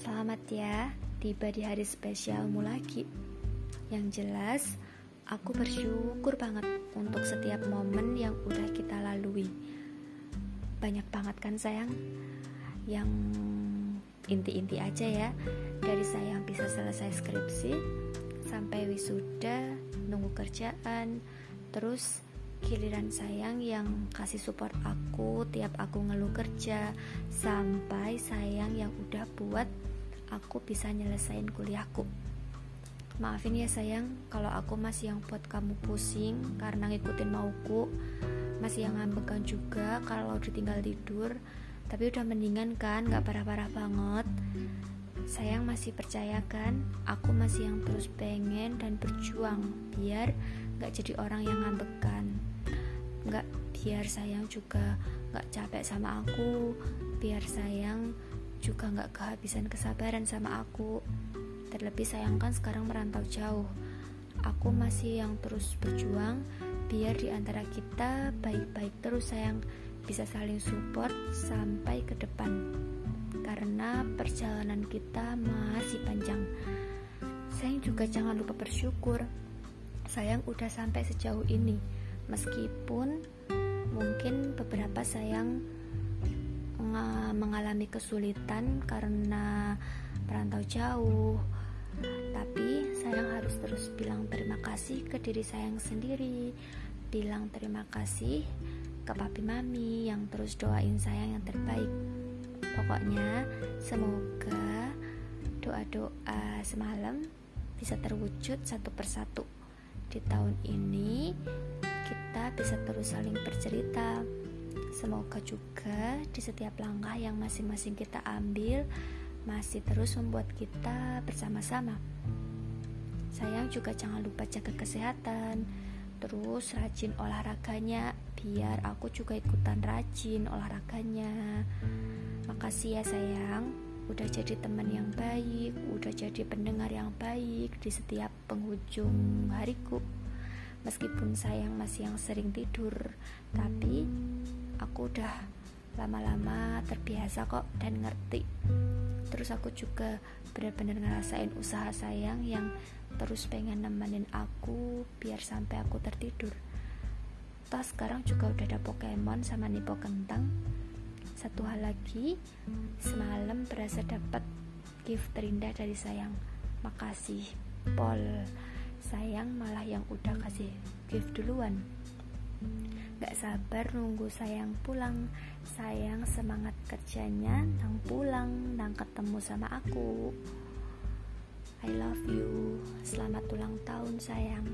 Selamat ya, tiba di hari spesialmu lagi. Yang jelas, aku bersyukur banget untuk setiap momen yang udah kita lalui. Banyak banget kan sayang? Yang inti-inti aja ya, dari saya yang bisa selesai skripsi sampai wisuda, nunggu kerjaan, terus giliran sayang yang kasih support aku tiap aku ngeluh kerja sampai sayang yang udah buat aku bisa nyelesain kuliahku. Maafin ya sayang kalau aku masih yang buat kamu pusing karena ngikutin mauku. Masih yang ngambekan juga kalau ditinggal tidur. Tapi udah mendingan kan gak parah-parah banget. Sayang masih percaya kan aku masih yang terus pengen dan berjuang biar gak jadi orang yang ngambekan nggak biar sayang juga nggak capek sama aku. Biar sayang juga nggak kehabisan kesabaran sama aku. Terlebih sayang kan sekarang merantau jauh. Aku masih yang terus berjuang biar di antara kita baik-baik terus sayang. Bisa saling support sampai ke depan. Karena perjalanan kita masih panjang. Sayang juga jangan lupa bersyukur. Sayang udah sampai sejauh ini meskipun mungkin beberapa sayang mengalami kesulitan karena perantau jauh. Tapi sayang harus terus bilang terima kasih ke diri sayang sendiri. Bilang terima kasih ke papi mami yang terus doain sayang yang terbaik. Pokoknya semoga doa-doa semalam bisa terwujud satu persatu di tahun ini kita bisa terus saling bercerita. Semoga juga di setiap langkah yang masing-masing kita ambil masih terus membuat kita bersama-sama. Sayang juga jangan lupa jaga kesehatan, terus rajin olahraganya biar aku juga ikutan rajin olahraganya. Makasih ya sayang, udah jadi teman yang baik, udah jadi pendengar yang baik di setiap penghujung hariku. Meskipun sayang masih yang sering tidur, tapi aku udah lama-lama terbiasa kok dan ngerti. Terus aku juga benar-benar ngerasain usaha sayang yang terus pengen nemenin aku biar sampai aku tertidur. Toh sekarang juga udah ada Pokemon sama Nipo Kentang. Satu hal lagi, semalam berasa dapat gift terindah dari sayang. Makasih, Paul. Sayang malah yang udah kasih gift duluan. Gak sabar nunggu sayang pulang. Sayang semangat kerjanya Nang pulang Nang ketemu sama aku. I love you. Selamat ulang tahun sayang